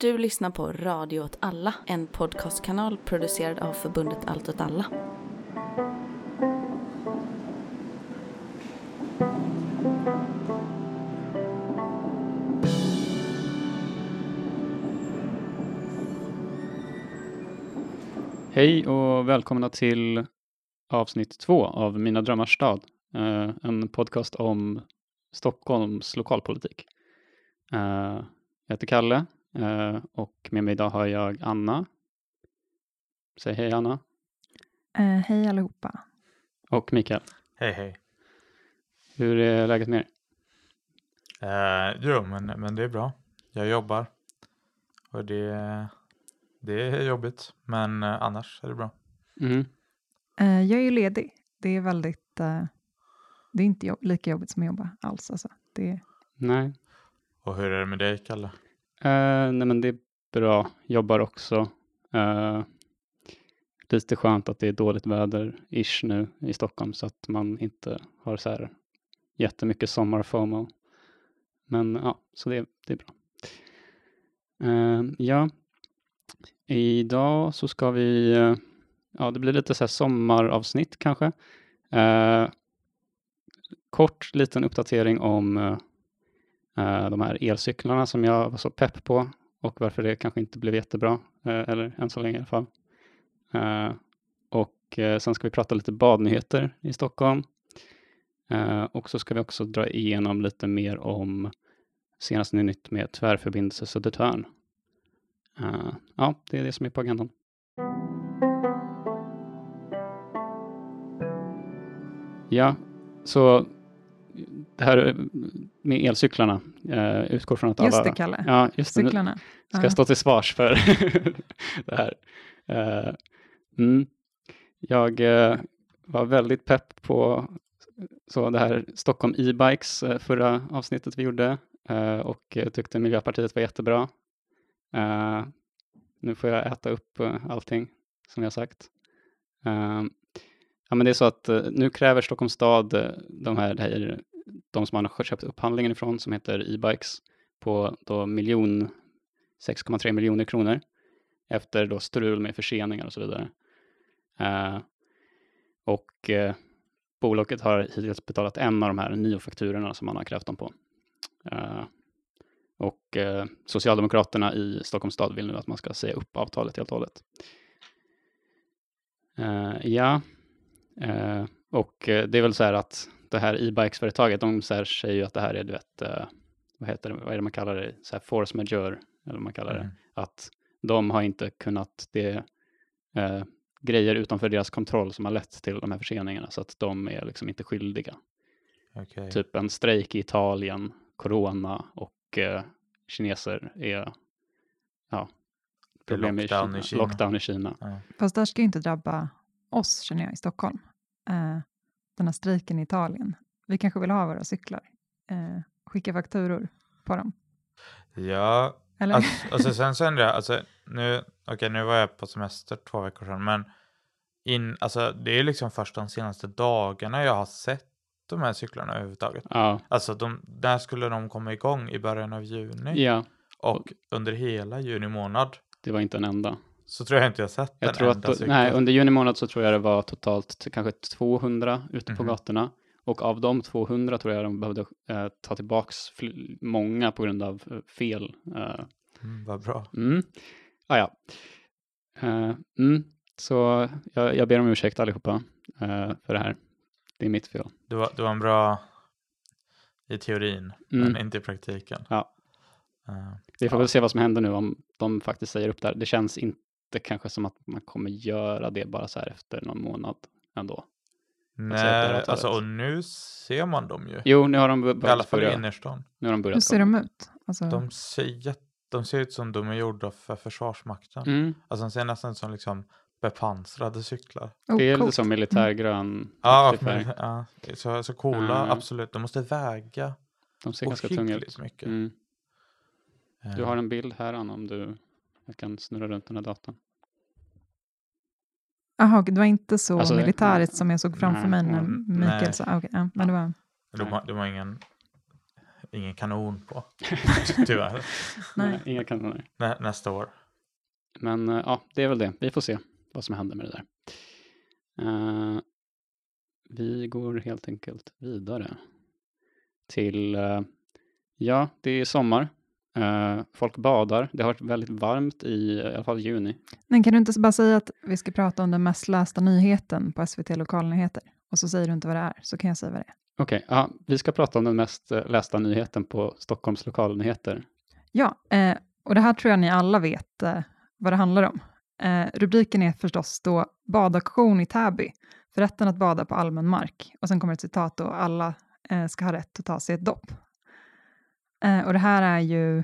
Du lyssnar på Radio åt alla, en podcastkanal producerad av förbundet Allt åt alla. Hej och välkomna till avsnitt två av Mina drömmars stad. Eh, en podcast om Stockholms lokalpolitik. Eh, jag heter Kalle eh, och med mig idag har jag Anna. Säg hej Anna. Eh, hej allihopa. Och Mikael. Hej hej. Hur är läget med er? Eh, jo, men, men det är bra. Jag jobbar. Och det, det är jobbigt. Men annars är det bra. Mhm. Eh, jag är ju ledig. Det är väldigt... eh, det är inte jobb, lika jobbigt som att jobba alls. Alltså. Det, Nej. Och hur är det med dig, Kalle? Eh, nej men det är bra. Jobbar också. Eh, lite skönt att det är dåligt väder-ish nu i Stockholm så att man inte har så här jättemycket sommar-FOMO. Men ja, så det, det är bra. Eh, ja, idag så ska vi, eh, ja det blir lite så här sommaravsnitt kanske. Eh, kort liten uppdatering om eh, Eh, de här elcyklarna som jag var så pepp på och varför det kanske inte blev jättebra, eh, eller än så länge i alla fall. Eh, och sen ska vi prata lite badnyheter i Stockholm. Och så ska vi också dra igenom lite mer om senaste nytt med tvärförbindelse Södertörn. Ja, det är det som är på agendan. Ja, så det här med elcyklarna eh, utgår från att just alla... det, Kalle. Ja, just det. Cyklarna. ska Ja. jag stå till svars för det här. Eh, mm. Jag eh, var väldigt pepp på så det här Stockholm e-bikes eh, förra avsnittet vi gjorde eh, och eh, tyckte Miljöpartiet var jättebra. Eh, nu får jag äta upp eh, allting som jag sagt. Eh, ja, men det är så att eh, nu kräver Stockholms stad eh, de här, det här, de som man har köpt upphandlingen ifrån som heter e-bikes på då miljon 6,3 miljoner kronor efter då strul med förseningar och så vidare. Eh, och eh, bolaget har hittills betalat en av de här nio fakturorna som man har krävt dem på. Eh, och eh, Socialdemokraterna i Stockholms stad vill nu att man ska säga upp avtalet helt och hållet. Eh, ja, eh, och eh, det är väl så här att det här e-bikes-företaget, de så här säger ju att det här är, du vet, eh, vad heter det, vad är det man kallar det, så här force majeure, eller vad man kallar det Mm. att de har inte kunnat, det eh, grejer utanför deras kontroll som har lett till de här förseningarna, så att de är liksom inte skyldiga. Okej. Typ en strejk i Italien, corona och eh, kineser är, ja, problem lockdown i Kina. lockdown i Kina. Ja. Fast det här ska ju inte drabba oss, känner jag, i Stockholm. Eh, den här strejken i Italien. Vi kanske vill ha våra cyklar. Eh, skicka fakturor på dem. ja, Eller? alltså, alltså sen så undrar jag, alltså nu, okej nu var jag på semester två veckor sedan, men in, alltså det är liksom först de senaste dagarna jag har sett de här cyklarna överhuvudtaget. Ja, Alltså de, där skulle de komma igång i början av juni ja, och under hela juni månad det var inte en enda. Så tror jag inte jag sett Jag en tror att, nej, under juni månad så tror jag det var totalt kanske 200 ute på Mhm. gatorna. Och av de 200 tror jag de behövde eh, ta tillbaks fl- många på grund av eh, fel. Eh, Mm, vad bra. mm. Ah, ja. Eh, mm. Så jag, jag ber om ursäkt allihopa eh, för det här. Det är mitt fel. Det var, det var en bra i teorin, Mm. men inte i praktiken. Ja. Eh, Vi får Ja. väl se vad som händer nu om de faktiskt säger upp där. Det känns inte kanske som att man kommer göra det bara så här efter någon månad ändå. det är nej, alltså och nu ser man dem ju. Jo, nu har de I alla börjat fall i innerstan. Nu har de börjat Hur ser de ut? Alltså, De ser, jätte, de ser ut som de är gjorda för Försvarsmakten. Mm. Alltså de ser nästan ut som liksom bepansrade cyklar. oh, Det är lite coolt. som militärgrön Ja, aktig färg. men, ja så, så coola, Mm. absolut. De måste väga De ser ganska tunga ut. mycket. Mm. Du Eh, har en bild här Anna om du jag kan snurra runt den här datorn. Jaha, det var inte så Alltså, militäriskt som jag såg framför nej, mig när Mikael nej. sa. Okay, ja, men det var, de, har, de har ingen ingen kanon på. Tyvärr. Nej. Inga kanoner. Nä, nästa år. Men eh, ja, det är väl det. Vi får se vad som händer med det där. Eh, vi går helt enkelt vidare till, eh, ja, det är sommar. Eh, folk badar. Det har varit väldigt varmt i, i alla fall juni. Men kan du inte bara säga att vi ska prata om den mest lästa nyheten på SVT Lokalnyheter? Och så säger du inte vad det är, så kan jag säga vad det är. Okej, ja, vi ska prata om den mest eh, lästa nyheten på Stockholms lokalnyheter. Ja, eh, och det här tror jag ni alla vet eh, vad det handlar om. Eh, rubriken är förstås då badaktion i Täby, för rätten att bada på allmän mark. Och sen kommer ett citat då, alla eh, ska ha rätt att ta sig ett dopp. Eh, och det här är ju,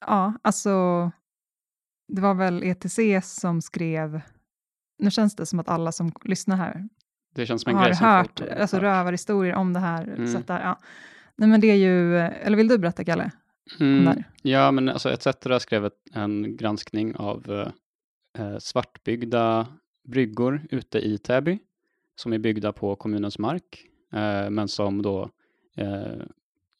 ja, alltså, det var väl ETC som skrev, nu känns det som att alla som lyssnar här Det känns som en har grej som hört folk alltså, rövarhistorier om det här. Mm. Så där, ja. Nej, men det är ju, eller vill du berätta, Kalle? Mm, ja, men alltså ETC skrev ett, en granskning av eh, eh, svartbyggda bryggor ute i Täby som är byggda på kommunens mark, eh, men som då eh,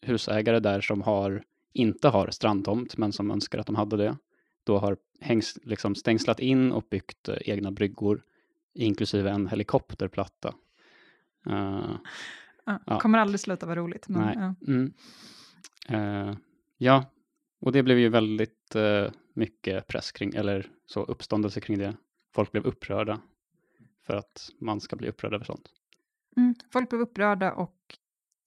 husägare där som har, inte har strandtomt, men som önskar att de hade det, då har hängs, liksom stängslat in och byggt eh, egna bryggor, inklusive en helikopterplatta. Eh, Ja, Ja. Kommer aldrig sluta vara roligt. Men, Nej. ja. Mm. Eh, ja, och det blev ju väldigt eh, mycket press kring, eller så uppståndelse kring det. Folk blev upprörda för att man ska bli upprörd över sånt. Mm. Folk blev upprörda och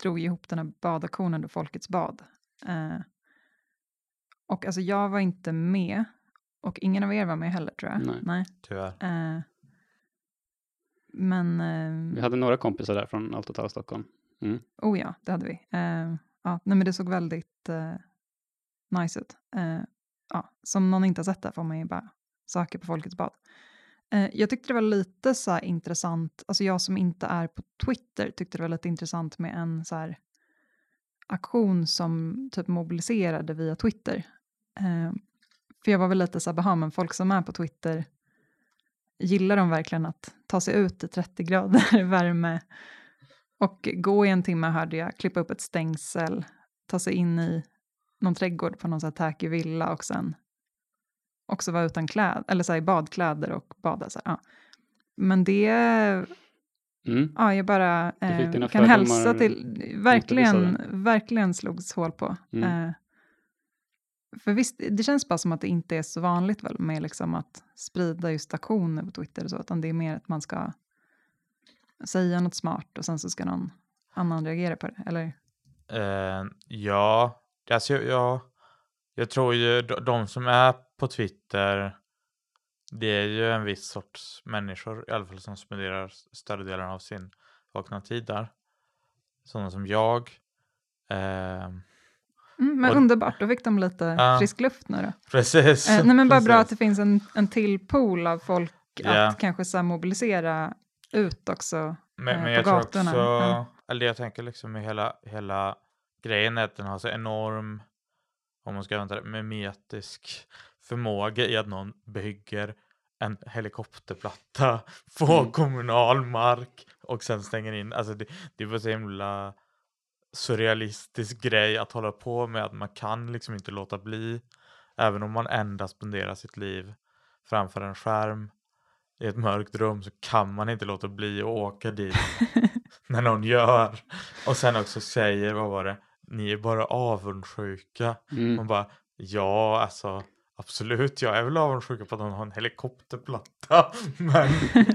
drog ihop den här badaktionen, då Folkets bad. Eh, och alltså jag var inte med, och ingen av er var med heller tror jag. Nej. Tyvärr. Eh, men, eh, Vi hade några kompisar där från Allt alla Stockholm. oh ja, det hade vi. Eh, ja, nej, men det såg väldigt eh, nice ut. Eh, ja, som någon inte har sett det får man ju bara söka på Folkets bad. Eh, jag tyckte det var lite så här intressant, alltså jag som inte är på Twitter tyckte det var lite intressant med en så här aktion som typ mobiliserade via Twitter. Eh, för jag var väl lite så här, men folk som är på Twitter, gillar de verkligen att ta sig ut i 30 grader värme och gå i en timme hörde jag, klippa upp ett stängsel, ta sig in i någon trädgård på någon så här tacky villa och sen också vara utan kläder, eller så här, i badkläder och bada. Så här, ja. Men det, Mm. ja, jag bara eh, kan hälsa till, verkligen, verkligen slogs hål på. Mm. Eh, för visst, det känns bara som att det inte är så vanligt väl med liksom att sprida just aktioner på Twitter och så, utan det är mer att man ska säga något smart och sen så ska någon annan reagera på det, eller? Eh, ja, alltså jag, jag, tror ju de, som är på Twitter, det är ju en viss sorts människor i alla fall som spenderar större delen av sin vakna tid där. Sådana som jag. Eh, Mm, men Och- underbart, då fick de lite Ja. frisk luft nu då. precis. Eh, nej men bara bra att precis. det finns en, en till pool av folk Ja. att kanske så mobilisera ut också. Men, eh, men på jag tror gatorna, också, ja. eller jag tänker liksom med hela, hela grejen är att den har så enorm, om man ska använda det, mimetisk förmåga i att någon bygger en helikopterplatta på Mm. kommunal mark och sen stänger in, alltså det, det var så himla surrealistisk grej att hålla på med att man kan liksom inte låta bli även om man endast spenderar sitt liv framför en skärm i ett mörkt rum så kan man inte låta bli att åka dit när någon gör. Och sen också säger, vad var det, ni är bara avundsjuka. Mm. Man bara, ja alltså absolut, jag är väl avundsjuka på att någon har en helikopterplatta. Men,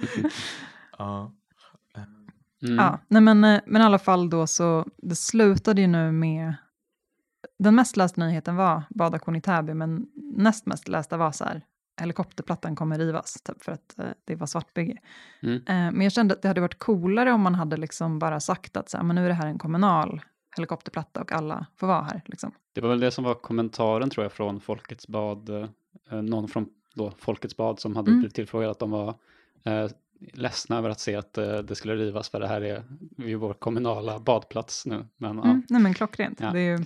ja. Mm. Ja, nej men, eh, men i alla fall då så, det slutade ju nu med, den mest lästa nyheten var badaktion i Täby, men näst mest lästa var så här, helikopterplattan kommer rivas, typ, för att eh, det var svartbygge. Mm. Eh, men jag kände att det hade varit coolare om man hade liksom bara sagt att så här, men nu är det här en kommunal helikopterplatta och alla får vara här. Liksom. Det var väl det som var kommentaren tror jag från Folkets bad, eh, någon från då Folkets bad som hade Mm. blivit tillfrågad att de var eh, ledsna över att se att eh, det skulle rivas för det här är ju vår kommunala badplats nu. Men Mm, nej men klockrent. Ja. Det är ju,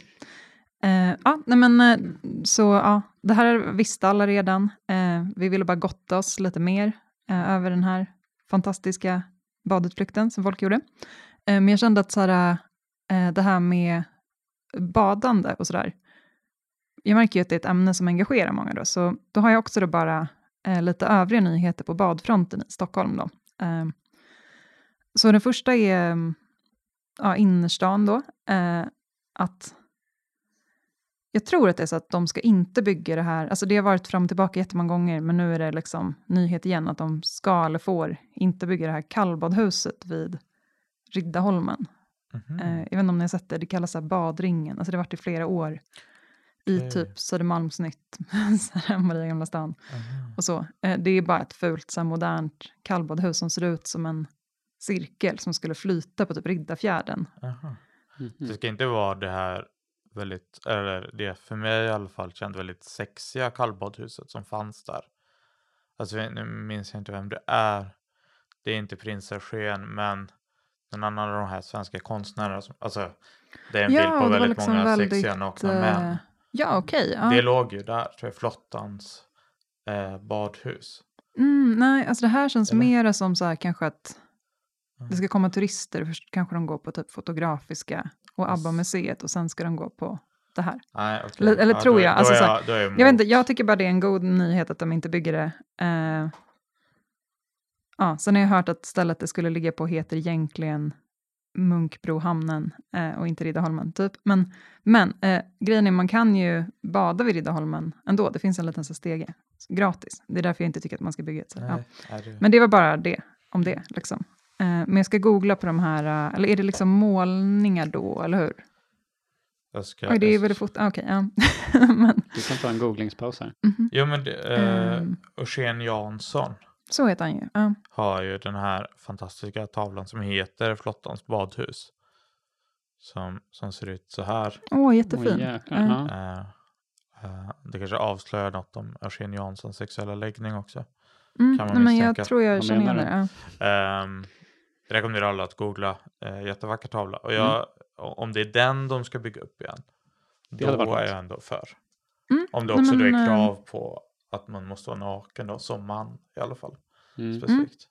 eh, ja, nej men eh, så ja, det här visste alla redan. Eh, vi ville bara gotta oss lite mer eh, över den här fantastiska badutflykten som folk gjorde. Men jag kände att så här, Eh, det här med badande och sådär. Jag märker ju att det är ett ämne som engagerar många då, så då har jag också då bara eh, lite övriga nyheter på badfronten i Stockholm då. Eh, så den första är ja, innerstan då, eh, att jag tror att det är så att de ska inte bygga det här, alltså det har varit fram och tillbaka jättemånga gånger, men nu är det liksom nyhet igen att de ska eller får inte bygga det här kallbadhuset vid Riddarholmen. Mhm. Eh, jag vet inte om ni har sett det, det kallas så här badringen, alltså det har varit i flera år. I Okej. typ Södermalmsnytt, Maria Gamla stan Aha. och så. Eh, det är bara ett fult så här, modernt kallbadhus som ser ut som en cirkel som skulle flyta på typ Riddarfjärden. Mhm. Det ska inte vara det här väldigt, eller det för mig i alla fall känt väldigt sexiga kallbadhuset som fanns där. Alltså nu minns jag inte vem det är. Det är inte prins Eugen men någon annan av de här svenska konstnärerna. Som, alltså det är en Ja, bild på väldigt liksom många väldigt, sexiga nakna eh, män. Ja, okej. ja. Det låg ju där, tror jag, flottans eh, badhus. Mm, nej, alltså det här känns Eller? mera som så här kanske att det Mm. ska komma turister. Först kanske de går på typ Fotografiska och. ABBA-museet och sen ska de gå på det här. Nej, okej. Eller- eller tror då, jag, alltså är så jag, då är jag, Jag, vet inte, jag tycker bara det är en god nyhet att de inte bygger det. Eh, ja, sen har jag hört att stället det skulle ligga på heter egentligen Munkbrohamnen eh, och inte Riddarholmen. Typ. Men, men eh, grejen är man kan ju bada vid Riddarholmen ändå. Det finns en liten så stege, gratis. Det är därför jag inte tycker att man ska bygga ett. Så, ja. Nej, det... Men det var bara det, om det. Liksom. Eh, men jag ska googla på de här, eh, eller är det liksom målningar då, eller hur? jag ska, Oj, det är väl fort, ah, okej, ja. men, Du kan ta en googlingspaus här. mhm. Jo, men det, eh, Ehm. Eugen Jansson Så heter han ju. Ja. har ju den här fantastiska tavlan som heter Flottans badhus. Som, som ser ut så här. Åh, jättefin. Oj, jäklar. Ja. Ja. Eh, eh, det kanske avslöjar något om Eugen Janssons sexuella läggning också. Mm, kan man nej, men jag tror jag känner igen det. Ja. Um, rekommenderar alla att googla. Uh, jättevacker tavla. Och Mm. jag, o- om det är den de ska bygga upp igen, Det då är jag ändå för. Mm, Om det nej, också då men, är eh, krav på att man måste vara naken då, som man i alla fall. Mm. Specifikt.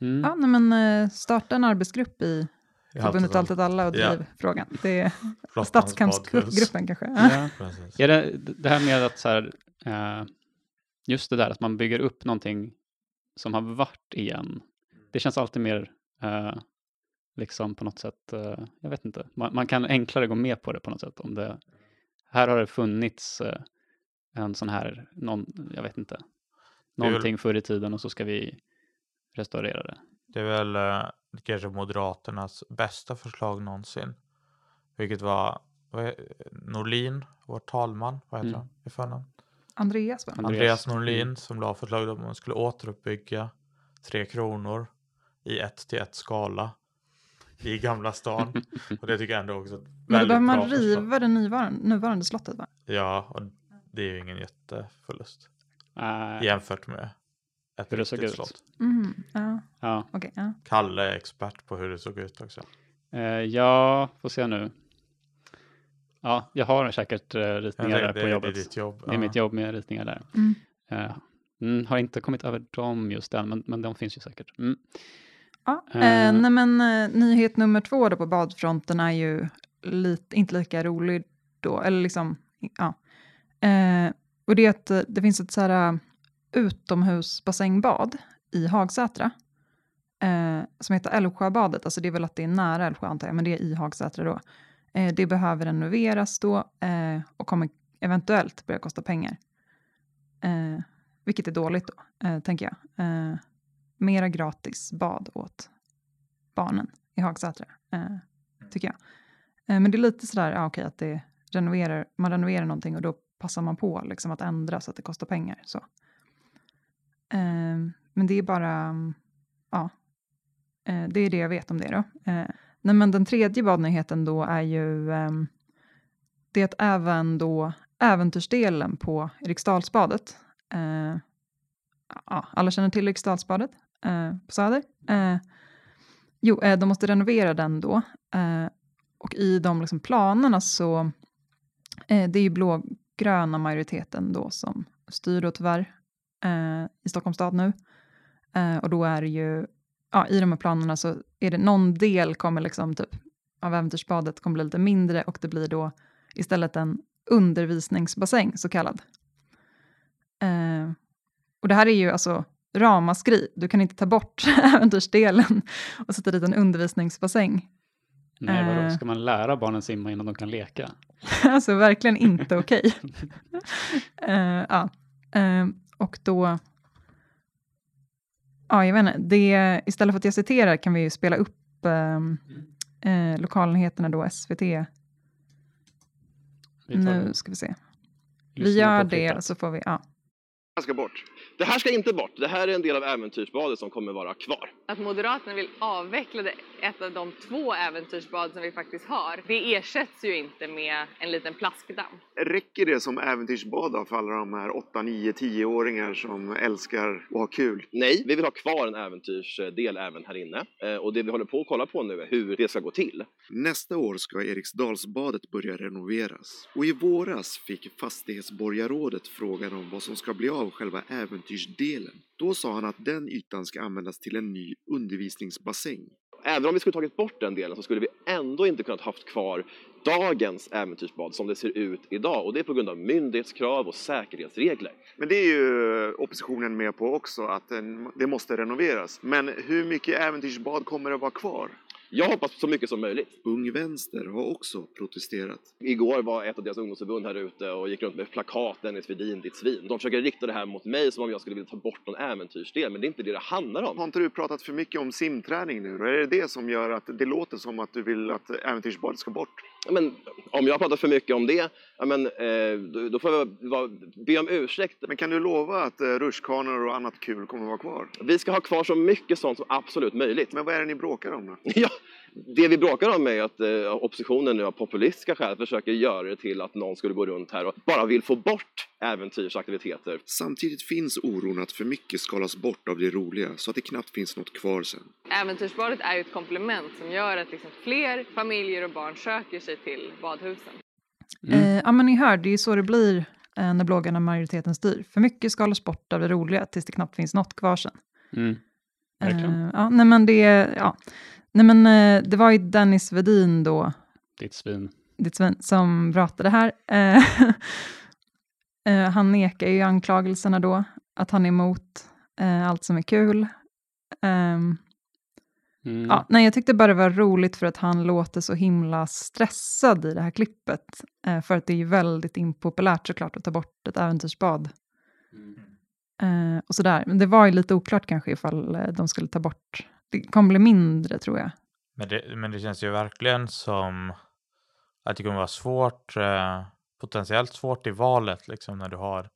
Mm. Ja, nej, men eh, starta en arbetsgrupp i Förbundet. Allt åt alla och driv frågan. Det är. Stadskampsgruppen kanske. Ja. Ja. Det det här med att så här, eh, just det där att man bygger upp någonting som har varit igen. Det känns alltid mer eh, liksom på något sätt, jag vet inte, man, man kan enklare gå med på det på något sätt. Om det, här har det funnits en sån här, någon, jag vet inte, väl- någonting förr i tiden och så ska vi restaurera det. Det är väl eh, kanske Moderaternas bästa förslag någonsin. Vilket var vad är, Norlin, vår talman, vad heter Mm. han i förnamn? Andreas, va? Andreas. Andreas Norlin Mm. som la förslaget om att man skulle återuppbygga Tre Kronor i ett till ett skala i Gamla stan. och det tycker jag ändå också är ett Men då väldigt behöver man bra förslag. riva det nuvarande, nuvarande slottet, va? Ja, och det är ju ingen jätteförlust Eh, jämfört med ett Hur det såg ut. slott. Mm, ja, ja. okej. ja. Kalle är expert på hur det såg ut också. Eh, ja, får se nu. Ja, jag har säkert eh, Jag ritningar tänkte, där det, på det är jobbet. ditt jobb. Det är mitt jobb med ritningar där. Mm. Eh, mm, har inte kommit över dem just än, men, men de finns ju säkert. Mm. Ja, Eh. eh, nej men eh, nyhet nummer två då på badfronten är ju lite, inte lika rolig då, eller liksom, ja. Eh, och det är att eh, det finns ett så här eh, utomhusbassängbad i Hagsätra eh, som heter Älvsjöbadet, alltså det är väl att det är nära Älvsjö antar jag, men det är i Hagsätra då. Eh, det behöver renoveras då eh, och kommer eventuellt börja kosta pengar. Eh, vilket är dåligt då, eh, tänker jag. Eh, mera gratis bad åt barnen i Hagsätra, eh, tycker jag. Eh, men det är lite sådär, ja, okej, att det renoverar, man renoverar någonting och då passar man på liksom, att ändra så att det kostar pengar. Så. Eh, men det är bara, ja, eh, det är det jag vet om det då. Eh, nej, men den tredje badnyheten då är ju ehm, det att även då äventyrsdelen på Eriksdalsbadet, eh, ja, alla känner till Eriksdalsbadet eh, på Söder. Eh, jo, eh, de måste renovera den då. Eh, och i de liksom, planerna så, eh, det är ju blå gröna majoriteten då som styr då tyvärr eh, i Stockholms stad nu. Eh, och då är det ju, ja, i de här planerna så är det någon del kommer liksom typ av äventyrsbadet kommer bli lite mindre och det blir då istället en undervisningsbassäng, så kallad. Eh, och det här är ju alltså ramaskri. Du kan inte ta bort äventyrsdelen och sätta dit en undervisningsbassäng. Nej, vadå? Eh. Ska man lära barnen simma innan de kan leka? alltså verkligen inte okej. Eh, ja. Eh, och då... Ja, jag vet inte. Det, istället för att jag citerar kan vi ju spela upp ehm, eh, lokalnyheterna då, SVT. Vi Nu det. ska vi se. Vi Lyssna gör på det så får vi... Ja. här ska bort. Det här ska inte bort. Det här är en del av äventyrsbadet som kommer vara kvar. Att Moderaterna vill avveckla det, ett av de två äventyrsbad som vi faktiskt har, det ersätts ju inte med en liten plaskdamm. Räcker det som äventyrsbad då för alla de här 8, 9, 10-åringar som älskar att ha kul? Nej, vi vill ha kvar en äventyrsdel även här inne. Eh, Och det vi håller på att kolla på nu är hur det ska gå till. Nästa år ska Eriksdalsbadet börja renoveras. Och i våras fick fastighetsborgarrådet frågan om vad som ska bli av själva äventyrsdelen. Då sa han att den ytan ska användas till en ny undervisningsbassäng. Även om vi skulle tagit bort den delen så skulle vi ändå inte kunnat haft kvar dagens äventyrsbad som det ser ut idag. Och det är på grund av myndighetskrav och säkerhetsregler. Men det är ju oppositionen med på också, att det måste renoveras. Men hur mycket äventyrsbad kommer att vara kvar? Jag hoppas så mycket som möjligt. Ung Vänster har också protesterat. Igår var ett av deras ungdomsförbund här ute och gick runt med plakat Dennis Vedin, ditt svin. De försöker rikta det här mot mig som om jag skulle vilja ta bort någon äventyrsdel, men det är inte det det handlar om. Har inte du pratat för mycket om simträning nu? Är det det som gör att det låter som att du vill att äventyrsbadet ska bort? Men, om jag pratar för mycket om det, men, eh, då, får jag vara, be om ursäkt. Men kan du lova att eh, rutschkanor och annat kul kommer att vara kvar? Vi ska ha kvar så mycket sånt som absolut möjligt. Men vad är det ni bråkar om då? Ja, det vi bråkar om är att eh, oppositionen nu av populistiska skäl försöker göra det till att någon skulle gå runt här och bara vill få bort äventyrsaktiviteter. Samtidigt finns oron att för mycket skalas bort av det roliga så att det knappt finns något kvar sen. Äventyrsbadet är ju ett komplement som gör att liksom fler familjer och barn söker sig till badhusen. Mm. Eh, ja, men ni hör, det är ju så det blir eh, när blågarna majoriteten styr. För mycket skalas bort av det roliga tills det knappt finns något kvar sen. Mm. Verkligen. Eh, ja, nej, men det, ja. Nej, men, eh, det var ju Dennis Vedin då, Ditt svin. ditt svin, som pratade här. Eh, eh, han nekar ju anklagelserna då, att han är emot allt som är kul. Ehm, Mm. Ja, nej, jag tyckte bara det var roligt för att han låter så himla stressad i det här klippet. För att det är ju väldigt impopulärt såklart att ta bort ett äventyrsbad. Eh, och sådär. Men det var ju lite oklart kanske ifall de skulle ta bort. Det kommer bli mindre tror jag. Men det, men det känns ju verkligen som att det kommer vara svårt, eh, potentiellt svårt i valet liksom när du har,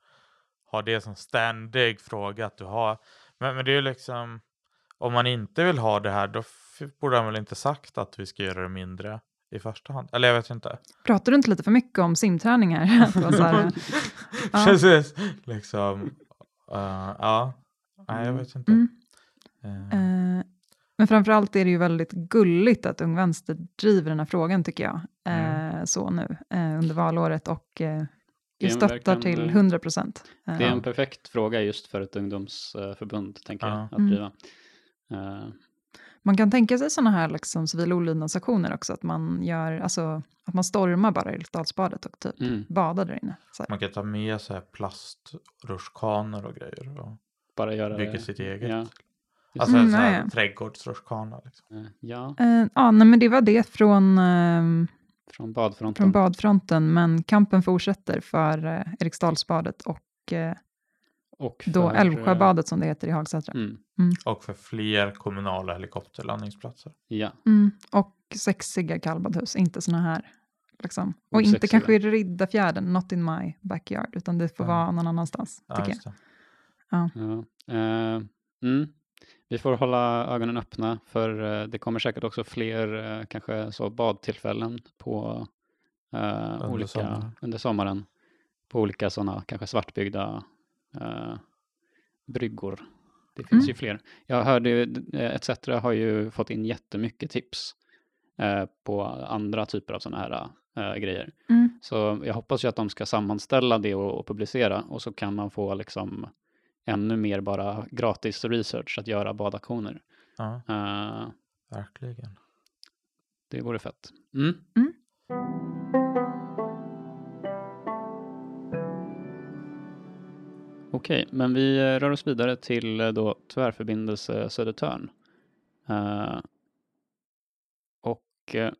har det som ständig fråga att du har. Men, men det är ju liksom, om man inte vill ha det här då borde han väl inte sagt att vi ska göra det mindre i första hand. Eller jag vet inte. Pratar du inte lite för mycket om simträning här? Här, Ja. Precis, liksom. eh, ja, nej jag vet inte. mm. Eh, Eh, men framförallt är det ju väldigt gulligt att Ung Vänster driver den här frågan tycker jag. Eh, Så nu eh, under valåret och eh, en stöttar till eh, 100 procent. Det är en perfekt fråga just för ett ungdomsförbund, tänker Ja. jag, att Mm. driva. Eh, Man kan tänka sig sådana här liksom, civil olydnadsaktioner också, att man, gör, alltså, att man stormar bara Eriksdalsbadet och typ mm. badar där inne. Så här. man kan ta med så här plastrutschkanor och grejer och Bara göra bygga det. sitt eget. Ja. Alltså Mm, en sån ja, här ja. trädgårdsrutschkana. Liksom. Eh, Ja, Eh, ja, nej, men det var det från, ehm, från badfronten. från badfronten, men kampen fortsätter för eh, Eriksdalsbadet och eh, och då för, eh, Älvsjöbadet som det heter i Hagsätra. Mm, Och för fler kommunala helikopterlandningsplatser. ja, Mm, och sexiga kallbadhus, inte såna här. Liksom. Och inte Osexiga. kanske i Riddarfjärden, not in my backyard, utan det får Ja. vara någon annanstans. Ja, tycker jag. just det. ja. Eh, mm. Vi får hålla ögonen öppna för eh, det kommer säkert också fler eh, kanske så badtillfällen på eh, olika, sommaren. under sommaren på olika sådana kanske svartbyggda eh, bryggor. Det finns Mm. ju fler. Jag hörde ju, eh, ETC har ju fått in jättemycket tips eh, på andra typer av sådana här eh, grejer. Mm. Så jag hoppas ju att de ska sammanställa det och, och publicera och så kan man få liksom ännu mer bara gratis research att göra badaktioner. Ja, Eh, verkligen. Det vore fett. Mm. Mm. Okej, men vi eh, rör oss vidare till eh, då tvärförbindelse Södertörn. Eh, och eh,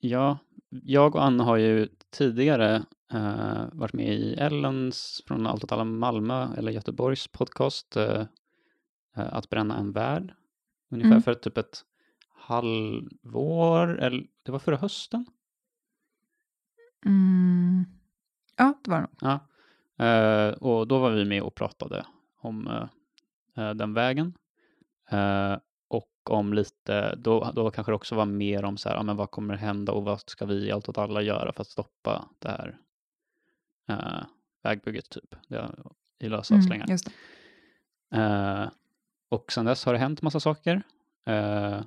ja, jag och Anna har ju tidigare eh, varit med i Ellens från Allt åt alla Malmö eller Göteborgs podcast eh, Att bränna en värld. Ungefär Mm. för typ ett halvår, eller det var förra hösten. Mm. Ja, det var det nog. Eh, och då var vi med och pratade om den vägen. Och om lite, då, då kanske det också var mer om så här, ja, men vad kommer hända och vad ska vi i Allt åt alla göra för att stoppa det här eh, vägbygget typ, det, i lösa Mm, slängar. Eh, och sen dess har det hänt massa saker. Eh,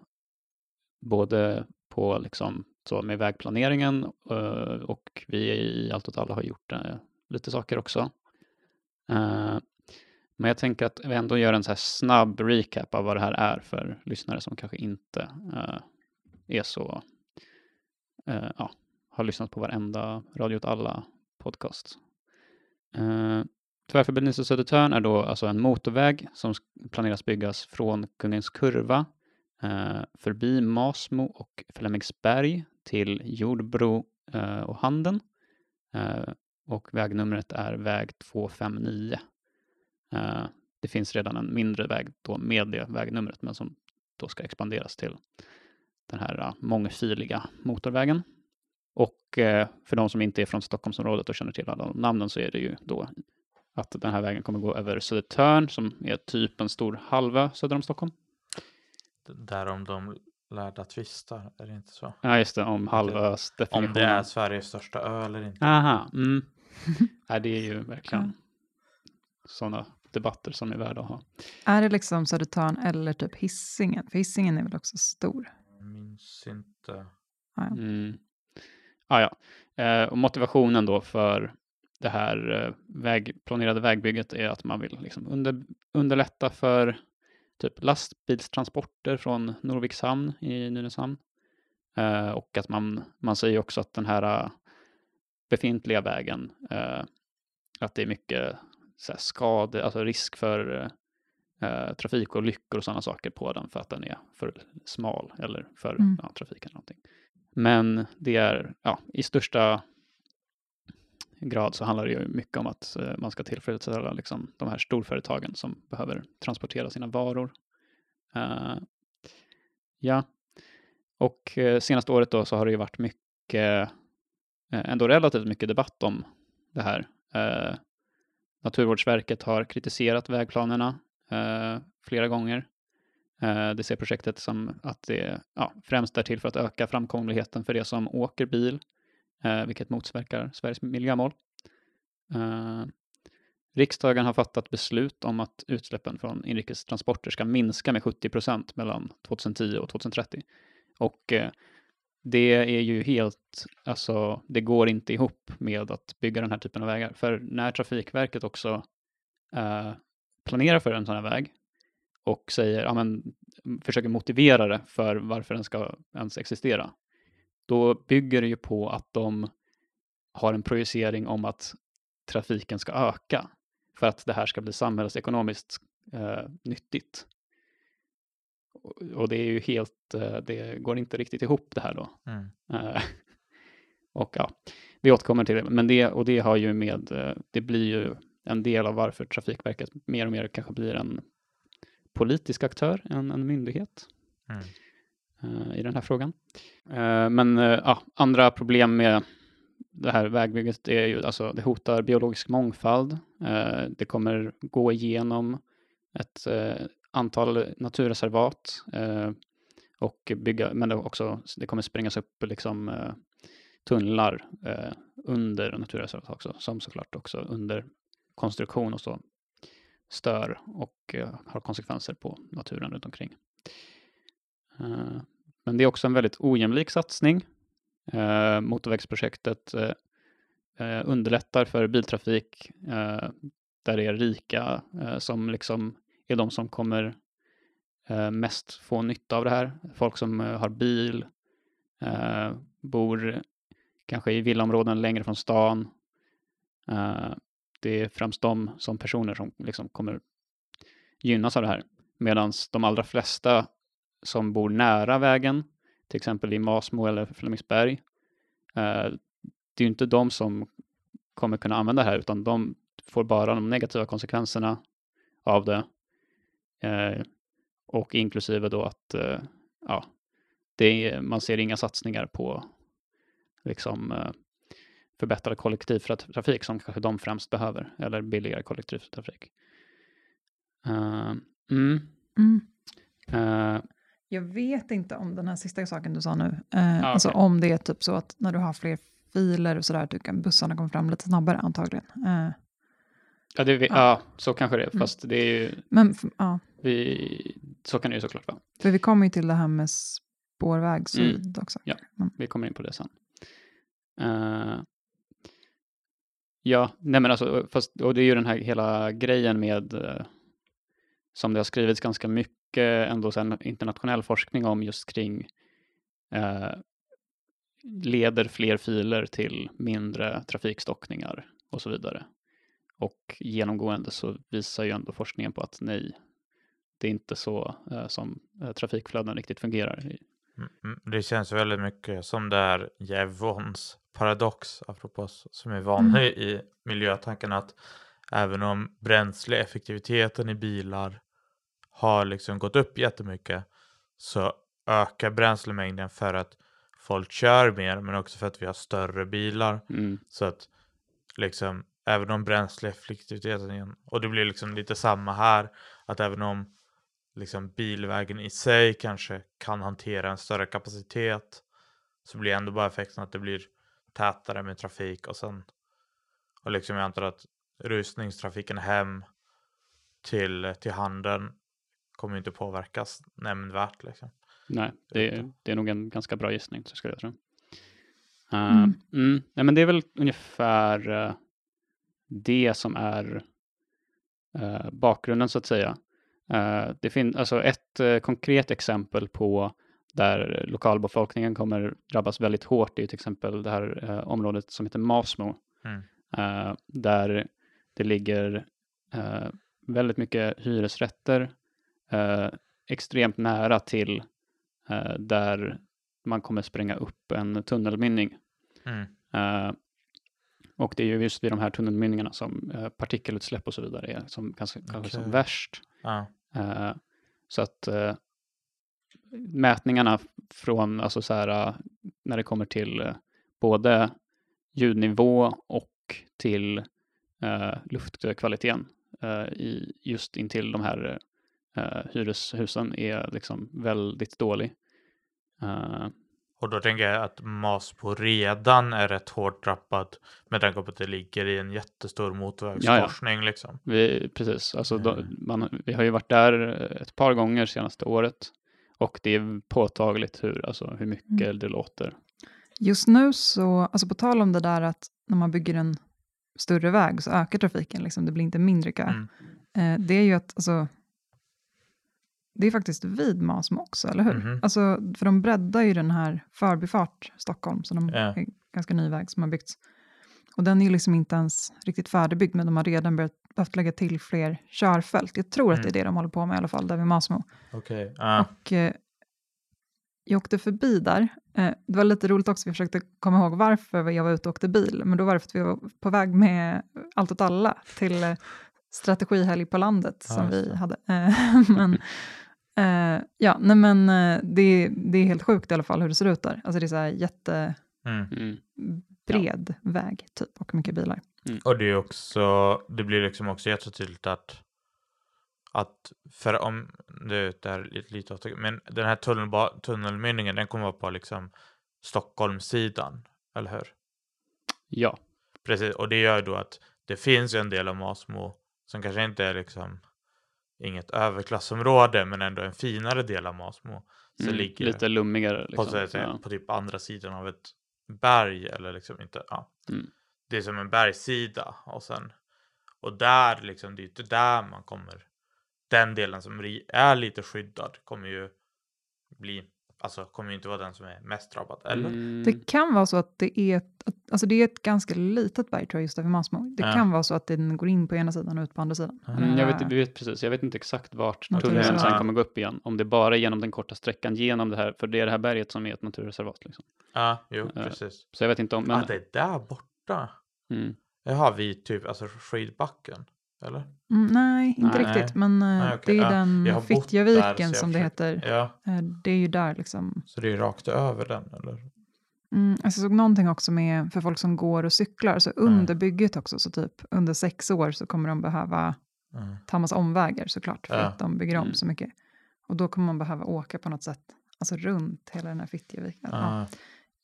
både på liksom så med vägplaneringen eh, och vi i Allt åt alla har gjort eh, lite saker också. Eh, men jag tänker att vi ändå gör en så här snabb recap av vad det här är för lyssnare som kanske inte är så, ja, har lyssnat på varenda Radio åt alla podcast. Eh, Tvärförbindelse Södertörn är då alltså en motorväg som planeras byggas från Kungens Kurva eh, förbi Masmo och Flemingsberg till Jordbro eh, och Handen. Eh, och vägnumret är väg 259. Eh, det finns redan en mindre väg då med det vägnumret men som då ska expanderas till den här eh, mångfiliga motorvägen. Och eh, för de som inte är från Stockholmsområdet och känner till alla de namnen så är det ju då att den här vägen kommer gå över Södertörn som är typ en stor halvö söder om Stockholm. Därom de lärda tvistar, är det inte så? Ja, just det, om halvös definition. Om det är Sveriges största ö eller inte. Aha, mm. Nej, det är ju verkligen sådana debatter som är värda att ha. Är det liksom Södertörn eller typ Hisingen? För Hisingen är väl också stor? Jag minns inte. Ja, ja. Mm. Ah, ja. Eh, och motivationen då för det här eh, väg, planerade vägbygget är att man vill liksom under, underlätta för typ lastbilstransporter från Norviks hamn i Nynäshamn. Eh, och att man, man säger också att den här eh, befintliga vägen, eh, att det är mycket så här, skade, alltså risk för eh, trafikolyckor och sådana saker på den för att den är för smal eller för Mm. ja, trafiken. Någonting. Men det är ja, i största grad så handlar det ju mycket om att eh, man ska tillfredsställa liksom, de här storföretagen som behöver transportera sina varor. Uh, ja, och eh, senaste året då så har det ju varit mycket, ändå relativt mycket debatt om det här. Uh, Naturvårdsverket har kritiserat vägplanerna uh, flera gånger. Eh, det ser projektet som att det ja, främst är till för att öka framkomligheten för det som åker bil, eh, vilket motverkar Sveriges miljömål. Eh, riksdagen har fattat beslut om att utsläppen från inrikestransporter ska minska med 70 procent mellan 2010 och 2030. Och eh, det är ju helt, alltså det går inte ihop med att bygga den här typen av vägar. För när Trafikverket också eh, planerar för en sån här väg och säger, ja men försöker motivera det för varför den ska ens existera, då bygger det ju på att de har en projicering om att trafiken ska öka för att det här ska bli samhällsekonomiskt eh, nyttigt. Och, det är ju helt, eh, det går inte riktigt ihop det här då. Mm. Eh, och ja, vi återkommer till det. Men det, och det har ju med, eh, det blir ju en del av varför Trafikverket mer och mer kanske blir en politisk aktör än en myndighet Mm. eh, i den här frågan. Eh, men eh, ja, andra problem med det här vägbygget är ju alltså det hotar biologisk mångfald. Det kommer gå igenom ett antal naturreservat och bygga, men det, också, det kommer sprängas upp liksom tunnlar under naturreservat också, som såklart också under konstruktion och så stör och eh, har konsekvenser på naturen runt omkring. Eh, men det är också en väldigt ojämlik satsning. Eh, motorvägsprojektet underlättar för biltrafik där det är rika som liksom är de som kommer mest få nytta av det här. Folk som har bil bor kanske i villaområden längre från stan. Det är främst de som personer som liksom kommer gynnas av det här. Medan de allra flesta som bor nära vägen, till exempel i Masmo eller Flemingsberg, eh, det är ju inte de som kommer kunna använda det här, utan de får bara de negativa konsekvenserna av det. Eh, och inklusive då att eh, ja, det är, man ser inga satsningar på liksom, eh, förbättrad kollektivtrafik som kanske de främst behöver, eller billigare kollektivtrafik. Uh, mm. Mm. Uh, Jag vet inte om den här sista saken du sa nu, eh, Ah, alltså om det är typ så att när du har fler filer och sådär, du kan bussarna kommer fram lite snabbare antagligen. Ja, det, ja. Ja. så kanske det är, Mm. fast det är ju, men ja, vi, så kan det ju såklart vara. för vi kommer ju till det här med spårväg Mm. syd också. Ja. Men, Vi kommer in på det sen. Eh, ja, nej men alltså, fast, och det är ju den här hela grejen med, eh, som det har skrivits ganska mycket ändå sen internationell forskning om just kring, eh, leder fler filer till mindre trafikstockningar och så vidare. Och genomgående så visar ju ändå forskningen på att nej, det är inte så eh, som eh, trafikflöden riktigt fungerar. i- det känns väldigt mycket som det är Jevons paradox, apropå som är vanlig i miljötanken att även om bränsleeffektiviteten i bilar har liksom gått upp jättemycket så ökar bränslemängden för att folk kör mer men också för att vi har större bilar. Mm, Så att liksom även om bränsleeffektiviteten och det blir liksom lite samma här, att även om liksom bilvägen i sig kanske kan hantera en större kapacitet så blir ändå bara effekten att det blir tätare med trafik och sen och liksom jag antar att rusningstrafiken hem till, till handeln kommer inte påverkas nämnvärt liksom. Nej, det, det är nog en ganska bra gissning, så skulle jag tro. Uh, Mm. mm. Nej, men det är väl ungefär eh, det som är eh, bakgrunden, så att säga. Eh, det finns alltså ett eh, konkret exempel på där lokalbefolkningen kommer drabbas väldigt hårt är till exempel det här eh, området som heter Masmo. Mm. Där det ligger väldigt mycket hyresrätter extremt nära till där man kommer spränga upp en tunnelmynning. Mm. Eh, och det är ju just vid de här tunnelmynningarna som eh, partikelutsläpp och så vidare är som, kanske, kanske som värst. Ja. Eh, så att eh, mätningarna från, alltså så här, eh, när det kommer till både ljudnivå och till luftkvaliteten i, just intill de här hyreshusen är liksom väldigt dålig. Eh, Och då tänker jag att Masbo redan är rätt hårt drabbad med tanke på att det ligger i en jättestor motorvägskorsning liksom. vi, precis, alltså då, Mm. man, vi har ju varit där ett par gånger senaste året och det är påtagligt hur, alltså, hur mycket Mm. det låter. Just nu så, alltså på tal om det där att när man bygger en större väg så ökar trafiken, liksom, det blir inte mindre kö. Mm. Eh, det är ju att, alltså, det är faktiskt vid Masmo också, eller hur? Mhm. Alltså, för de breddar ju den här Förbifart Stockholm, så de Ja. är ganska ny väg som har byggts. Och den är ju liksom inte ens riktigt färdigbyggd, men de har redan börjat, behövt lägga till fler körfält. Jag tror att det är Mm. det de håller på med i alla fall, där vid Masmo. Okej. Ja. Och eh, jag åkte förbi där. Eh, det var lite roligt också, vi försökte komma ihåg varför jag var ute och åkte bil. Men då var det för att vi var på väg med Allt åt alla till eh, strategihelg på landet Ja, som vi hade. Eh, men, eh, ja, nej men eh, det, det är helt sjukt i alla fall hur det ser ut där. Alltså det är så här jättebred Mm. väg typ och mycket bilar. Och det är också, det blir liksom också jättetydligt att att för om det är lite, lite men den här tunnelba, tunnelmynningen den kommer vara på liksom Stockholmssidan, eller hur? Ja, Precis, och det gör ju då att det finns ju en del av Masmo som kanske inte är liksom inget överklassområde men ändå en finare del av Masmo. Så mm, ligger lite lummigare. på, Liksom. att säga, ja. på typ andra sidan av ett berg eller liksom inte, ja. Mm. Det är som en bergssida och sen och där liksom, det är inte där man kommer den delen som är lite skyddad kommer ju bli alltså, kommer ju inte vara den som är mest drabbad, eller? Mm, Det kan vara så att det är ett, alltså det är ett ganska litet berg tror jag just där vid Masmo. Det Ja. kan vara så att den går in på ena sidan och ut på andra sidan. Mm, Mm, jag, vet, Eh, vi vet precis, jag vet inte exakt vart tunneln sen kommer gå upp igen. Om det bara är genom den korta sträckan genom det här, för det är det här berget som är ett naturreservat. Liksom. Ja, jo, Eh, precis. Så jag vet inte om, men... ah, det är där borta. mm, Jaha, vid typ alltså skidbacken, eller? Mm, nej, inte Nej. riktigt. Men eh, Nej, okej. det är Ja, den har Fittjaviken som det heter. Ja, Eh, det är ju där liksom. så det är rakt över den, eller? Mm, alltså jag såg någonting också med för folk som går och cyklar. Så under bygget också, så typ under sex år så kommer de behöva Mm. ta massa omvägar såklart. För Ja. att de bygger om Mm. så mycket. Och då kommer man behöva åka på något sätt. Alltså runt hela den här Fittjaviken. Ja, Ah,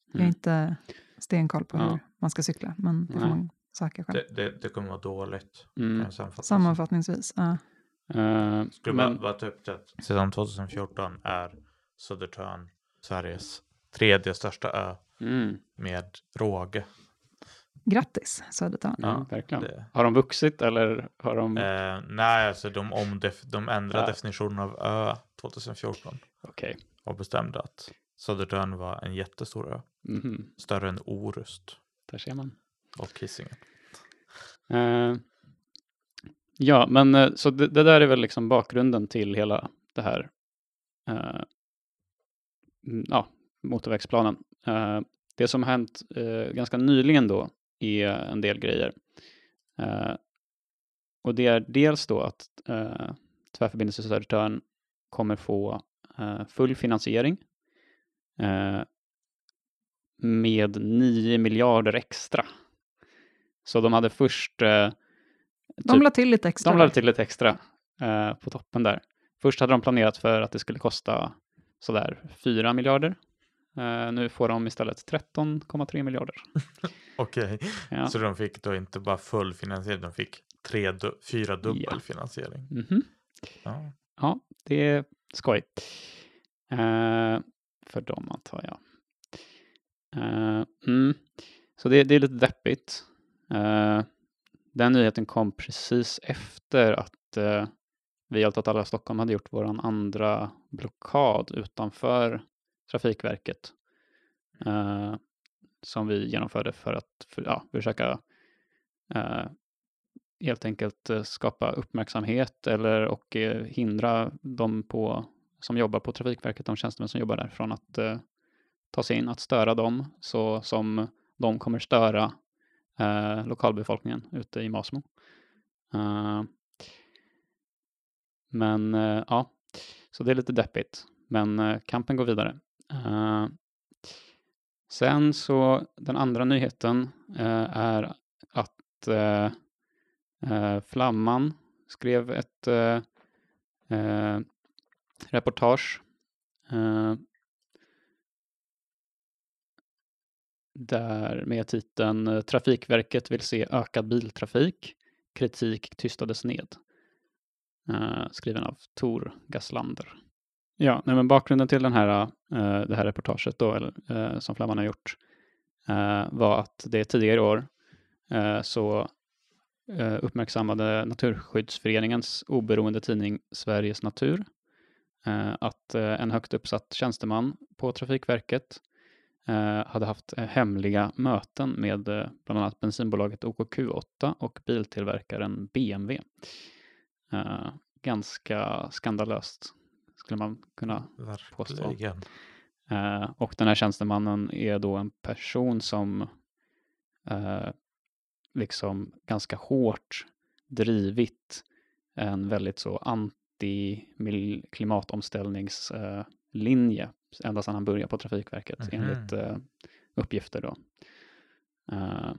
jag är mm. inte stenkoll på Ja. hur man ska cykla. Men det får man söka själv. det, det, det kommer vara dåligt. Mm. Sammanfattningsvis. Ja. Eh, Skulle men, bara, ta upp det. Sedan 2014 är Södertörn Sveriges tredje största ö mm, med råge. Grattis Södertörn. ja, verkligen. det- Har de vuxit eller har de... Eh, nej, alltså de, omdef- de ändrade Ja. definitionen av ö 2014 Okej. och bestämde att Södertörn var en jättestor ö. Mhm, Större än Orust Där ser man och Hisingen. Eh, ja, men eh, så det, det där är väl liksom bakgrunden till hela det här eh, ja, motorvägsplanen. Eh, det som har hänt eh, ganska nyligen då är eh, en del grejer. Och det är dels då att eh, Tvärförbindelse Södertörn kommer få full finansiering med 9 miljarder extra. Så de hade först eh, De typ- la till lite extra. de lade till lite extra eh, på toppen där. Först hade de planerat för att det skulle kosta sådär 4 miljarder. Eh, nu får de istället 13,3 miljarder. Okej, Ja. så de fick då inte bara full finansiering, de fick tre fyra dubbel Ja. finansiering. Mhm. Ja. Ja, det är skoj. Eh, för dem antar jag. Eh, mm. Så det, det är lite deppigt. Eh, den nyheten kom precis efter att eh, vi Allt alla Stockholm hade gjort vår andra blockad utanför Trafikverket. Eh, som vi genomförde för att för, ja, försöka helt enkelt skapa uppmärksamhet eller och eh, hindra de på, som jobbar på Trafikverket, de tjänstemän som jobbar där, från att eh, ta sig in, att störa dem så som de kommer störa Eh, lokalbefolkningen ute i Masmo. Eh, men eh, ja, så det är lite deppigt. Men eh, kampen går vidare. Eh, sen så den andra nyheten eh, är att eh, eh, Flamman skrev ett eh, eh, reportage eh, där med titeln eh, Trafikverket vill se ökad biltrafik. Kritik tystades ned. Eh, skriven av Tor Gaslander. Ja, nej, men bakgrunden till den här, eh, det här reportaget då, eller, eh, som Flamman har gjort eh, var att det tidigare i år eh, så eh, uppmärksammade Naturskyddsföreningens oberoende tidning Sveriges Natur eh, att eh, en högt uppsatt tjänsteman på Trafikverket eh, hade haft eh, hemliga möten med eh, bland annat bensinbolaget OKQ8 och biltillverkaren BMW. Eh, ganska skandalöst skulle man kunna påstå. Verkligen. Eh, och den här tjänstemannen är då en person som eh, liksom ganska hårt drivit en väldigt så anti-klimatomställningslinje ända sedan han började på Trafikverket Mhm. enligt eh, uppgifter då. Eh,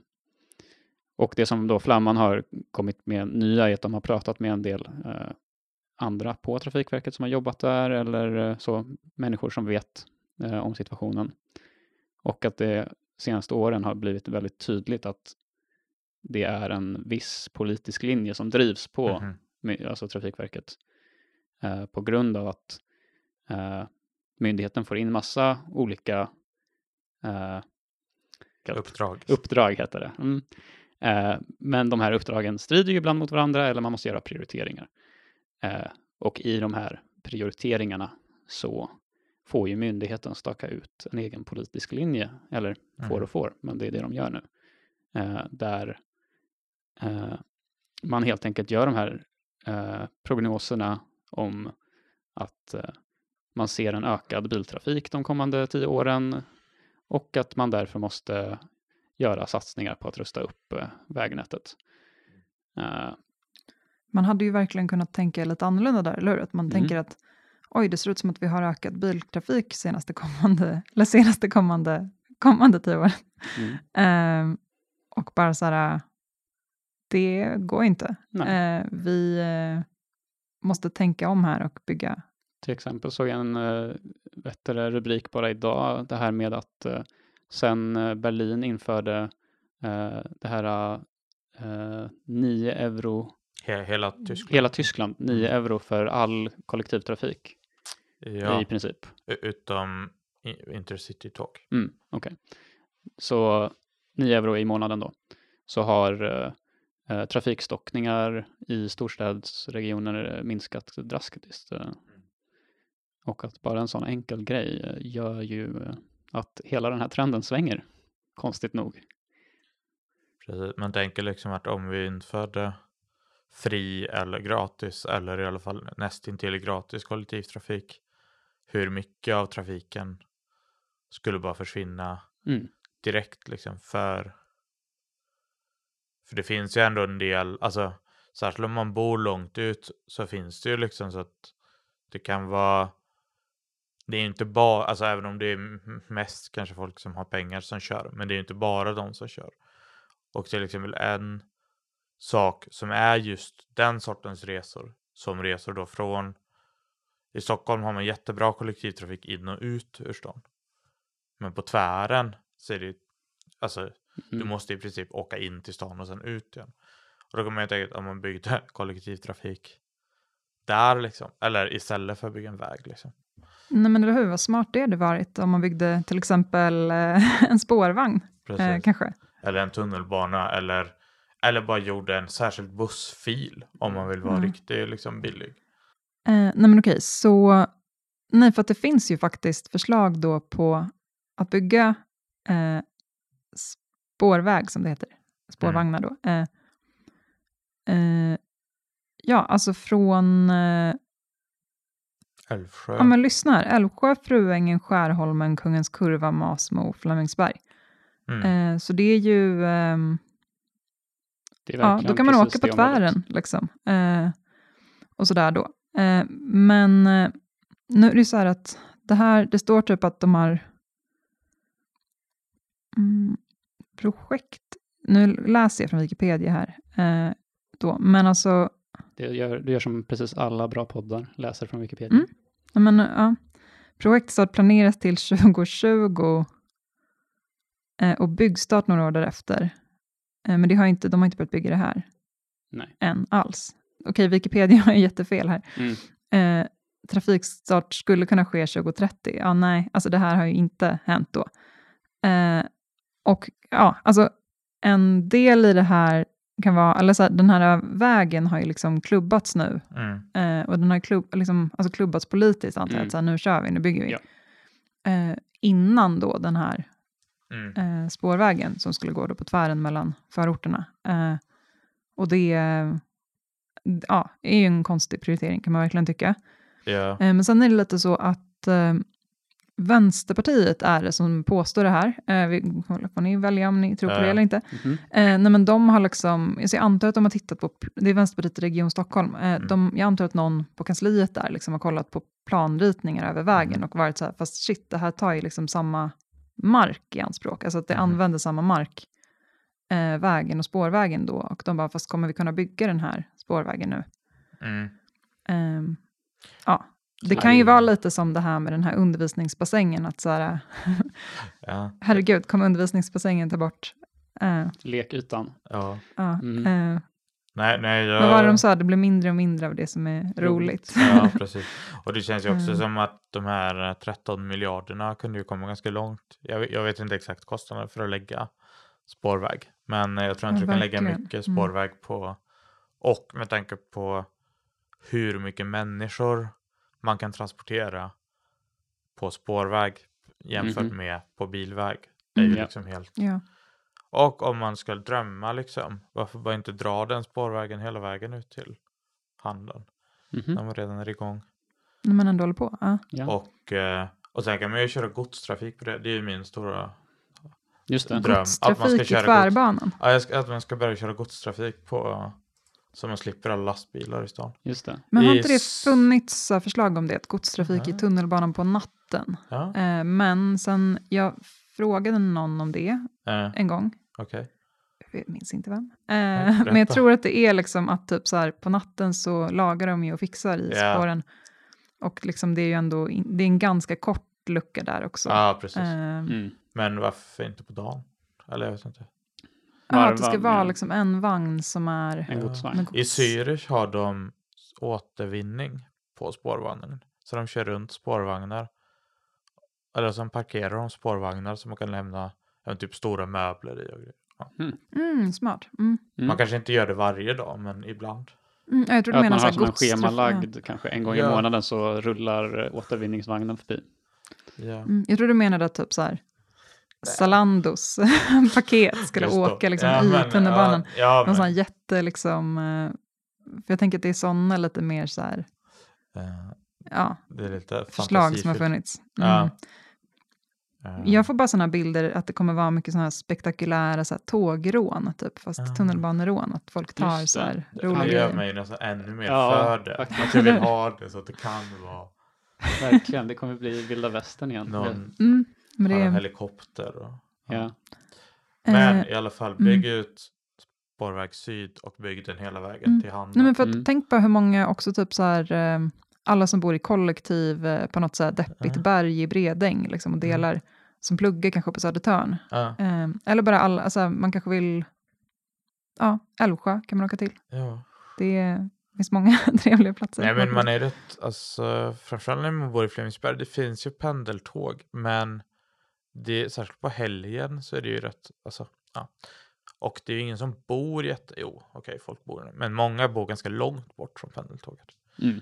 och det som då Flamman har kommit med nya är att de har pratat med en del eh, andra på Trafikverket som har jobbat där eller så människor som vet om situationen. Och att det senaste åren har blivit väldigt tydligt att det är en viss politisk linje som drivs på Mhm. my- alltså Trafikverket på grund av att myndigheten får in massa olika eh, Uppdrag. uppdrag heter det. Mm. Eh, men de här uppdragen strider ju ibland mot varandra eller man måste göra prioriteringar. Eh, och i de här prioriteringarna så får ju myndigheten staka ut en egen politisk linje, eller får Mm. och får, men det är det de gör nu. Eh, där eh, man helt enkelt gör de här eh, prognoserna om att man ser en ökad biltrafik de kommande tio åren och att man därför måste göra satsningar på att rusta upp eh, vägnätet. Eh, Man hade ju verkligen kunnat tänka lite annorlunda där, eller hur? Att man Mm. tänker att oj, det ser ut som att vi har ökad biltrafik senaste kommande, eller senaste kommande, kommande tio år. mm, Ehm, och bara så här, det går inte. nej. Eh, vi eh, måste tänka om här och bygga. Till exempel såg jag en bättre rubrik bara idag, det här med att eh, sen eh, Berlin införde eh, det här uh, 9 euro, He hela Tyskland. hela Tyskland, 9 euro för all kollektivtrafik Ja, i princip. utom Intercity Talk. Mm, Okej. Så 9 euro i månaden då. Så har eh, eh, trafikstockningar i storstadsregioner eh, minskat drastiskt. Eh. Och att bara en sån enkel grej eh, gör ju eh, att hela den här trenden svänger, konstigt nog. Precis. Man tänker liksom att om vi införde fri eller gratis eller i alla fall nästintill gratis kollektivtrafik, hur mycket av trafiken skulle bara försvinna Mm. direkt liksom för för det finns ju ändå en del, alltså särskilt om man bor långt ut så finns det ju liksom så att det kan vara det är inte bara, alltså även om det är mest kanske folk som har pengar som kör, men det är inte bara de som kör. Och till exempel en sak som är just den sortens resor, som resor då från i Stockholm har man jättebra kollektivtrafik in och ut ur stan. Men på tvären så är det alltså du Mm. måste i princip åka in till stan och sen ut igen. Och då kan man ju tänka att om man byggde kollektivtrafik där liksom, eller istället för att bygga en väg liksom. Nej men eller hur, vad smart det hade varit om man byggde till exempel eh, en spårvagn, eh, kanske. Eller en tunnelbana eller, eller bara gjorde en särskild bussfil om man vill vara Mm. riktigt liksom billig. Eh, nej men okej, så nej för att det finns ju faktiskt förslag då på att bygga eh, spårväg som det heter, spårvagnar då. Eh, eh, ja, alltså från, Älvsjö. ja men lyssna här, Älvsjö, Fruängen, Skärholmen, Kungens Kurva, Masmo, Flemingsberg. mm. Eh, så det är ju, ehm, Det är ja, då kan man åka på tvären liksom. Eh, och sådär då. Eh, men eh, nu är det så här att det här, det står typ att de har mm, projekt, nu läser jag från Wikipedia här, eh, då, men alltså, Det gör, du gör som precis alla bra poddar, läser från Wikipedia. Mm. Ja, men, ja, projektstart planeras till 2020 eh, och byggstart några år därefter. Eh, men det har inte, de har inte börjat bygga det här Nej. än alls. Okej, Wikipedia har ju jättefel här. Mm. Eh, trafikstart skulle kunna ske 2030. Ja, nej, alltså det här har ju inte hänt då. Eh, och ja, alltså en del i det här kan vara, eller så här, den här vägen har ju liksom klubbats nu. Mm. Eh, och den har klubb, liksom, alltså klubbats politiskt, antar jag, Mm. att så här, nu kör vi, nu bygger vi. Ja. Eh, innan då den här Mm. eh, spårvägen som skulle gå då på tvären mellan förorterna. Eh, och det ja, är ju en konstig prioritering kan man verkligen tycka. Eh, men sen är det lite så att eh, Vänsterpartiet är det som påstår det här. Eh, vi får ni välja om ni tror på det eller inte. Mhm. Eh, nej men de har liksom, alltså jag antar att de har tittat på, det är Vänsterpartiet i Region Stockholm, eh, Mm. de, jag antar att någon på kansliet där liksom har kollat på planritningar över vägen Mm. och varit så här, fast shit, det här tar ju liksom samma mark i anspråk, alltså att det Mhm. använder samma mark, eh, vägen och spårvägen då, och de bara, fast kommer vi kunna bygga den här spårvägen nu? Mm. Ehm, ja, det kan ju vara lite som det här med den här undervisningsbassängen, att så här, Ja. herregud, kommer undervisningsbassängen ta bort? Eh, Lekytan. ja. ja, Mm. eh, Nej, nej. Jag... Vad var det de sa? Det blir mindre och mindre av det som är roligt. Ja, precis. Och det känns ju också Mm. som att de här eh, 13 miljarderna kunde ju komma ganska långt. Jag, vet- jag vet inte exakt kostnaden för att lägga spårväg. Men eh, jag tror inte Ja, du kan lägga mycket Mm. spårväg på. Och med tanke på hur mycket människor man kan transportera på spårväg jämfört Mhm. med på bilväg. är ju Mm. Liksom helt... Ja. Och om man ska drömma liksom, varför bara inte dra den spårvägen hela vägen ut till handeln? Mhm. När man redan är igång. När man ändå håller på. Ja. Ja, Och, eh, och sen kan man ju köra godstrafik på det. Det är ju min stora just det. dröm. Att man ska Godstrafik i köra gods, tvärbanan. ja, jag ska, att man ska börja köra godstrafik på så man slipper alla lastbilar i stan. Just det. Men har i inte det funnits förslag om det? Att godstrafik i Mhm. tunnelbanan på natten. Ja, Eh, men sen jag frågade någon om det eh, en gång. okej. Jag minns inte vem. Eh, berätta. men jag tror att det är liksom att typ så här, på natten så lagar de ju och fixar i Ja. spåren. Och liksom det är ju ändå det är en ganska kort lucka där också. Ja, precis. Eh, Mm. Men varför inte på dagen? Eller jag vet inte. Ja, att det ska vara ja. liksom en vagn som är... En Ja. godsvagn. med I gods. Zürich har de återvinning på spårvagnen. Så de kör runt spårvagnar. Eller så parkerar de spårvagnar som man kan lämna ja, typ stora möbler i. Och grejer. Ja. Mm, smart. Mm. Mm. Man kanske inte gör det varje dag, men ibland. Mm, jag tror du Att menar man så har som en schemalagd, kanske en gång i Ja. månaden så rullar eh, återvinningsvagnen förbi. Ja. Mm, jag tror du menade att typ så här Zalandos paket skulle åka liksom Ja, i men, tunnelbanan. Ja, ja, Någon sån jätte liksom... eh, För jag tänker att det är sådana lite mer så här, eh, ja, det är lite förslag som har funnits. Mm. Ja. Eh, Jag får bara sådana bilder att det kommer vara mycket sådana här spektakulära så här, tågrån, typ, fast Ah. tunnelbanerån. Att folk tar så det. här det roliga gör grejer. mig nästan ännu mer Ja, för det. faktiskt. Att jag vill ha det så att det kan vara Verkligen, det kommer bli vilda västern igen. någon Mm, men det har en helikopter. Och, Ja. Men eh, i alla fall, bygg ut Spårväg Syd och bygg den hela vägen Mm. till Hanna. nej, men för att, Mm. Tänk på hur många också typ så här, eh, alla som bor i kollektiv eh, på något så här deppigt Ja. berg i Bredäng liksom, och delar, som pluggar kanske på Södertörn. Ja, Eh, eller bara alla, alltså, man kanske vill, ja, Älvsjö kan man åka till. ja. Det är, finns många trevliga platser. Nej men man är rätt, alltså framförallt när man bor i Flemingsberg, det finns ju pendeltåg, men det, särskilt på helgen så är det ju rätt, alltså, ja. Och det är ju ingen som bor jätte, jo, okej, folk bor där, men många bor ganska långt bort från pendeltåget. Mm.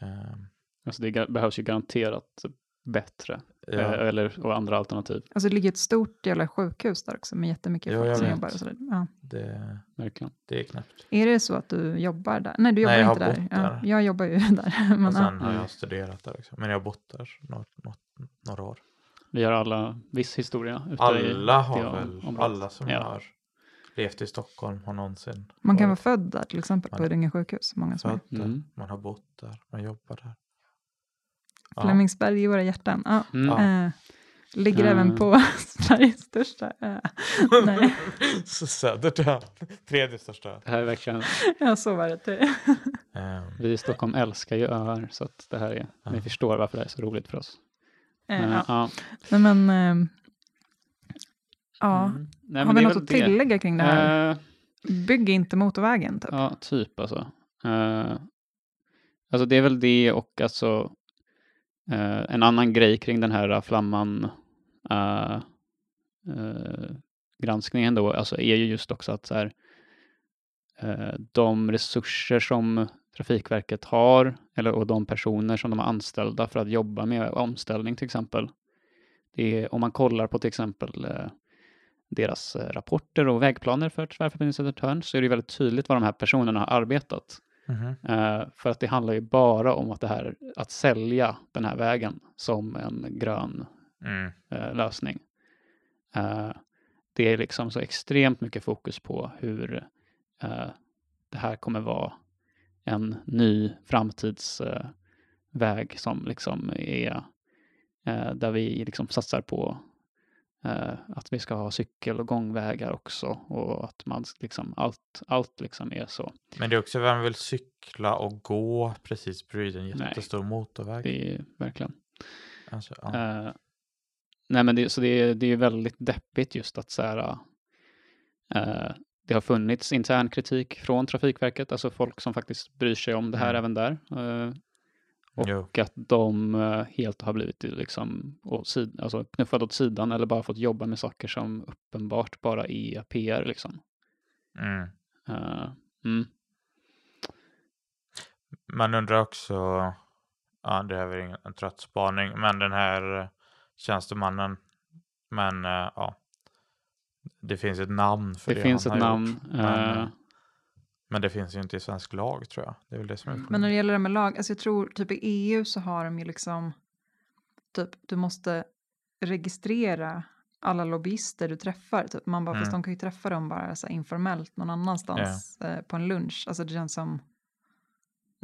Ehm, Alltså det behövs ju garanterat bättre, ja. eh, eller och andra alternativ, Alltså det ligger ett stort jävla sjukhus där också med jättemycket Jo, folk jag som vet. jobbar och sådär. Ja. det, verkligen. det är knäppt. Är det så att du jobbar där? Nej, du jobbar Nej, jag inte har där. bott Ja, där. jag jobbar ju där. Men, och sen ja. har jag studerat där också, men jag har bott där några, några, några år. Vi har alla viss historia Alla har det väl, området. alla som Ja. har levt i Stockholm har någonsin Man kan vara född där till exempel på. Huddinge sjukhus. Många som är. född där, Mm. man har bott där, man jobbar där. Ja. Flemingsberg i våra hjärtan. Ja. Mm. Ja. Eh, ligger Mm. även på Sveriges största ö. Nej, Så Södertörn, tredje största. Det här är verkligen, ja, så var det. Ehm, vi i Stockholm älskar ju öar, så att det här är, Ja. ni förstår varför det är så roligt för oss. Eh, Men, ja. ja. Nej, men, eh, ja. Mm. Nej, Har vi något att tillägga kring det här? Eh, Bygg inte motorvägen. Typ. Ja, typ alltså. Eh, alltså det är väl det och alltså eh, en annan grej kring den här flamman eh, granskningen då, alltså är ju just också att så här, de resurser som Trafikverket har, eller och de personer som de har anställda för att jobba med omställning till exempel. Är, om man kollar på till exempel eh, deras eh, rapporter och vägplaner för tvärförbindelse Södertörn så är det väldigt tydligt vad de här personerna har arbetat. mhm. Eh, för att det handlar ju bara om att det här, att sälja den här vägen som en grön mm. eh, lösning. Eh, det är liksom så extremt mycket fokus på hur det här kommer vara en ny framtidsväg väg som liksom är eh, där vi liksom satsar på eh, att vi ska ha cykel och gångvägar också och att man liksom allt, allt liksom är så. Men det är också vem vill cykla och gå precis bredvid en Nej. jättestor motorväg. Det är verkligen. Alltså, ja. Eh, nej men det, så det, är- det är ju väldigt deppigt just att så här, eh, det har funnits intern kritik från Trafikverket, alltså folk som faktiskt bryr sig om det här Mm. även där. eh, och Jo. att de eh, helt har blivit liksom, alltså knuffade åt sidan eller bara fått jobba med saker som uppenbart bara är PR. Liksom. Mm. Eh, mm. Man undrar också Ja, det är väl ingen, en trött spaning, men den här tjänstemannen, men ja, det finns ett namn för Det det, finns han ett har namn. Gjort, men, eh, men det finns ju inte i svensk lag tror jag. Det är väl det som är Men när det gäller det med lag, alltså jag tror typ i EU så har de ju liksom, typ du måste registrera alla lobbyister du träffar. Typ. Man bara, Mm. fast de kan ju träffa dem bara så här informellt någon annanstans eh, på en lunch. Alltså det känns som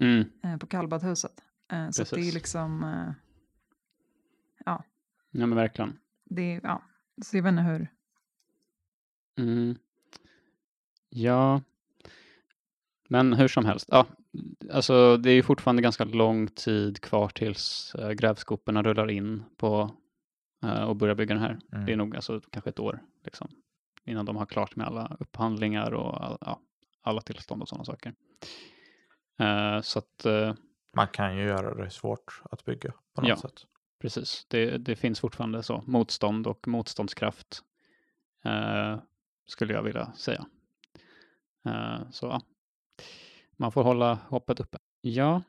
mm, eh, på kallbadhuset. Eh, så det är liksom, eh, ja, men verkligen. det är, ja, så jag vet inte hur. Mm. Ja, men hur som helst. Ja, alltså det är ju fortfarande ganska lång tid kvar tills äh, grävskoporna rullar in på eh, och börjar bygga den här. Mm. Det är nog alltså, kanske ett år liksom, innan de har klart med alla upphandlingar och all, ja, alla tillstånd och sådana saker. Eh, så att eh, Man kan ju göra det svårt att bygga på något Ja. sätt. precis, det, det finns fortfarande så motstånd och motståndskraft eh, skulle jag vilja säga. Eh, så man får hålla hoppet uppe. Ja,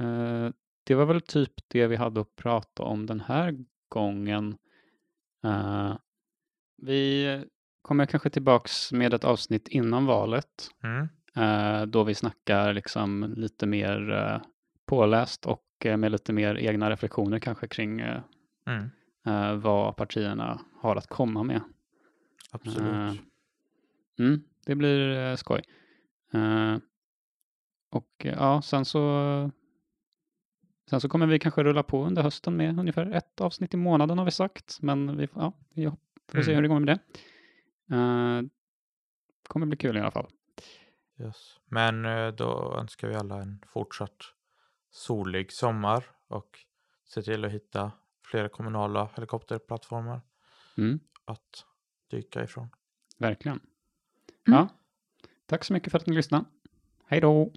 eh, det var väl typ det vi hade att prata om den här gången. Eh, vi kommer kanske tillbaks med ett avsnitt innan valet Mm. då vi snackar liksom lite mer påläst och med lite mer egna reflektioner kanske kring Mm. vad partierna har att komma med. Absolut. Eh, Mm, det blir eh, skoj. Eh, och ja, sen så Sen så kommer vi kanske rulla på under hösten med ungefär ett avsnitt i månaden har vi sagt. Men vi, ja, vi får se Mm. hur det går med det. Eh, kommer bli kul i alla fall. Yes. Men då önskar vi alla en fortsatt solig sommar och se till att hitta flera kommunala helikopterplattformar Mm, att dyka ifrån. verkligen. Mm. Ja, tack så mycket för att ni lyssnade. Hej då!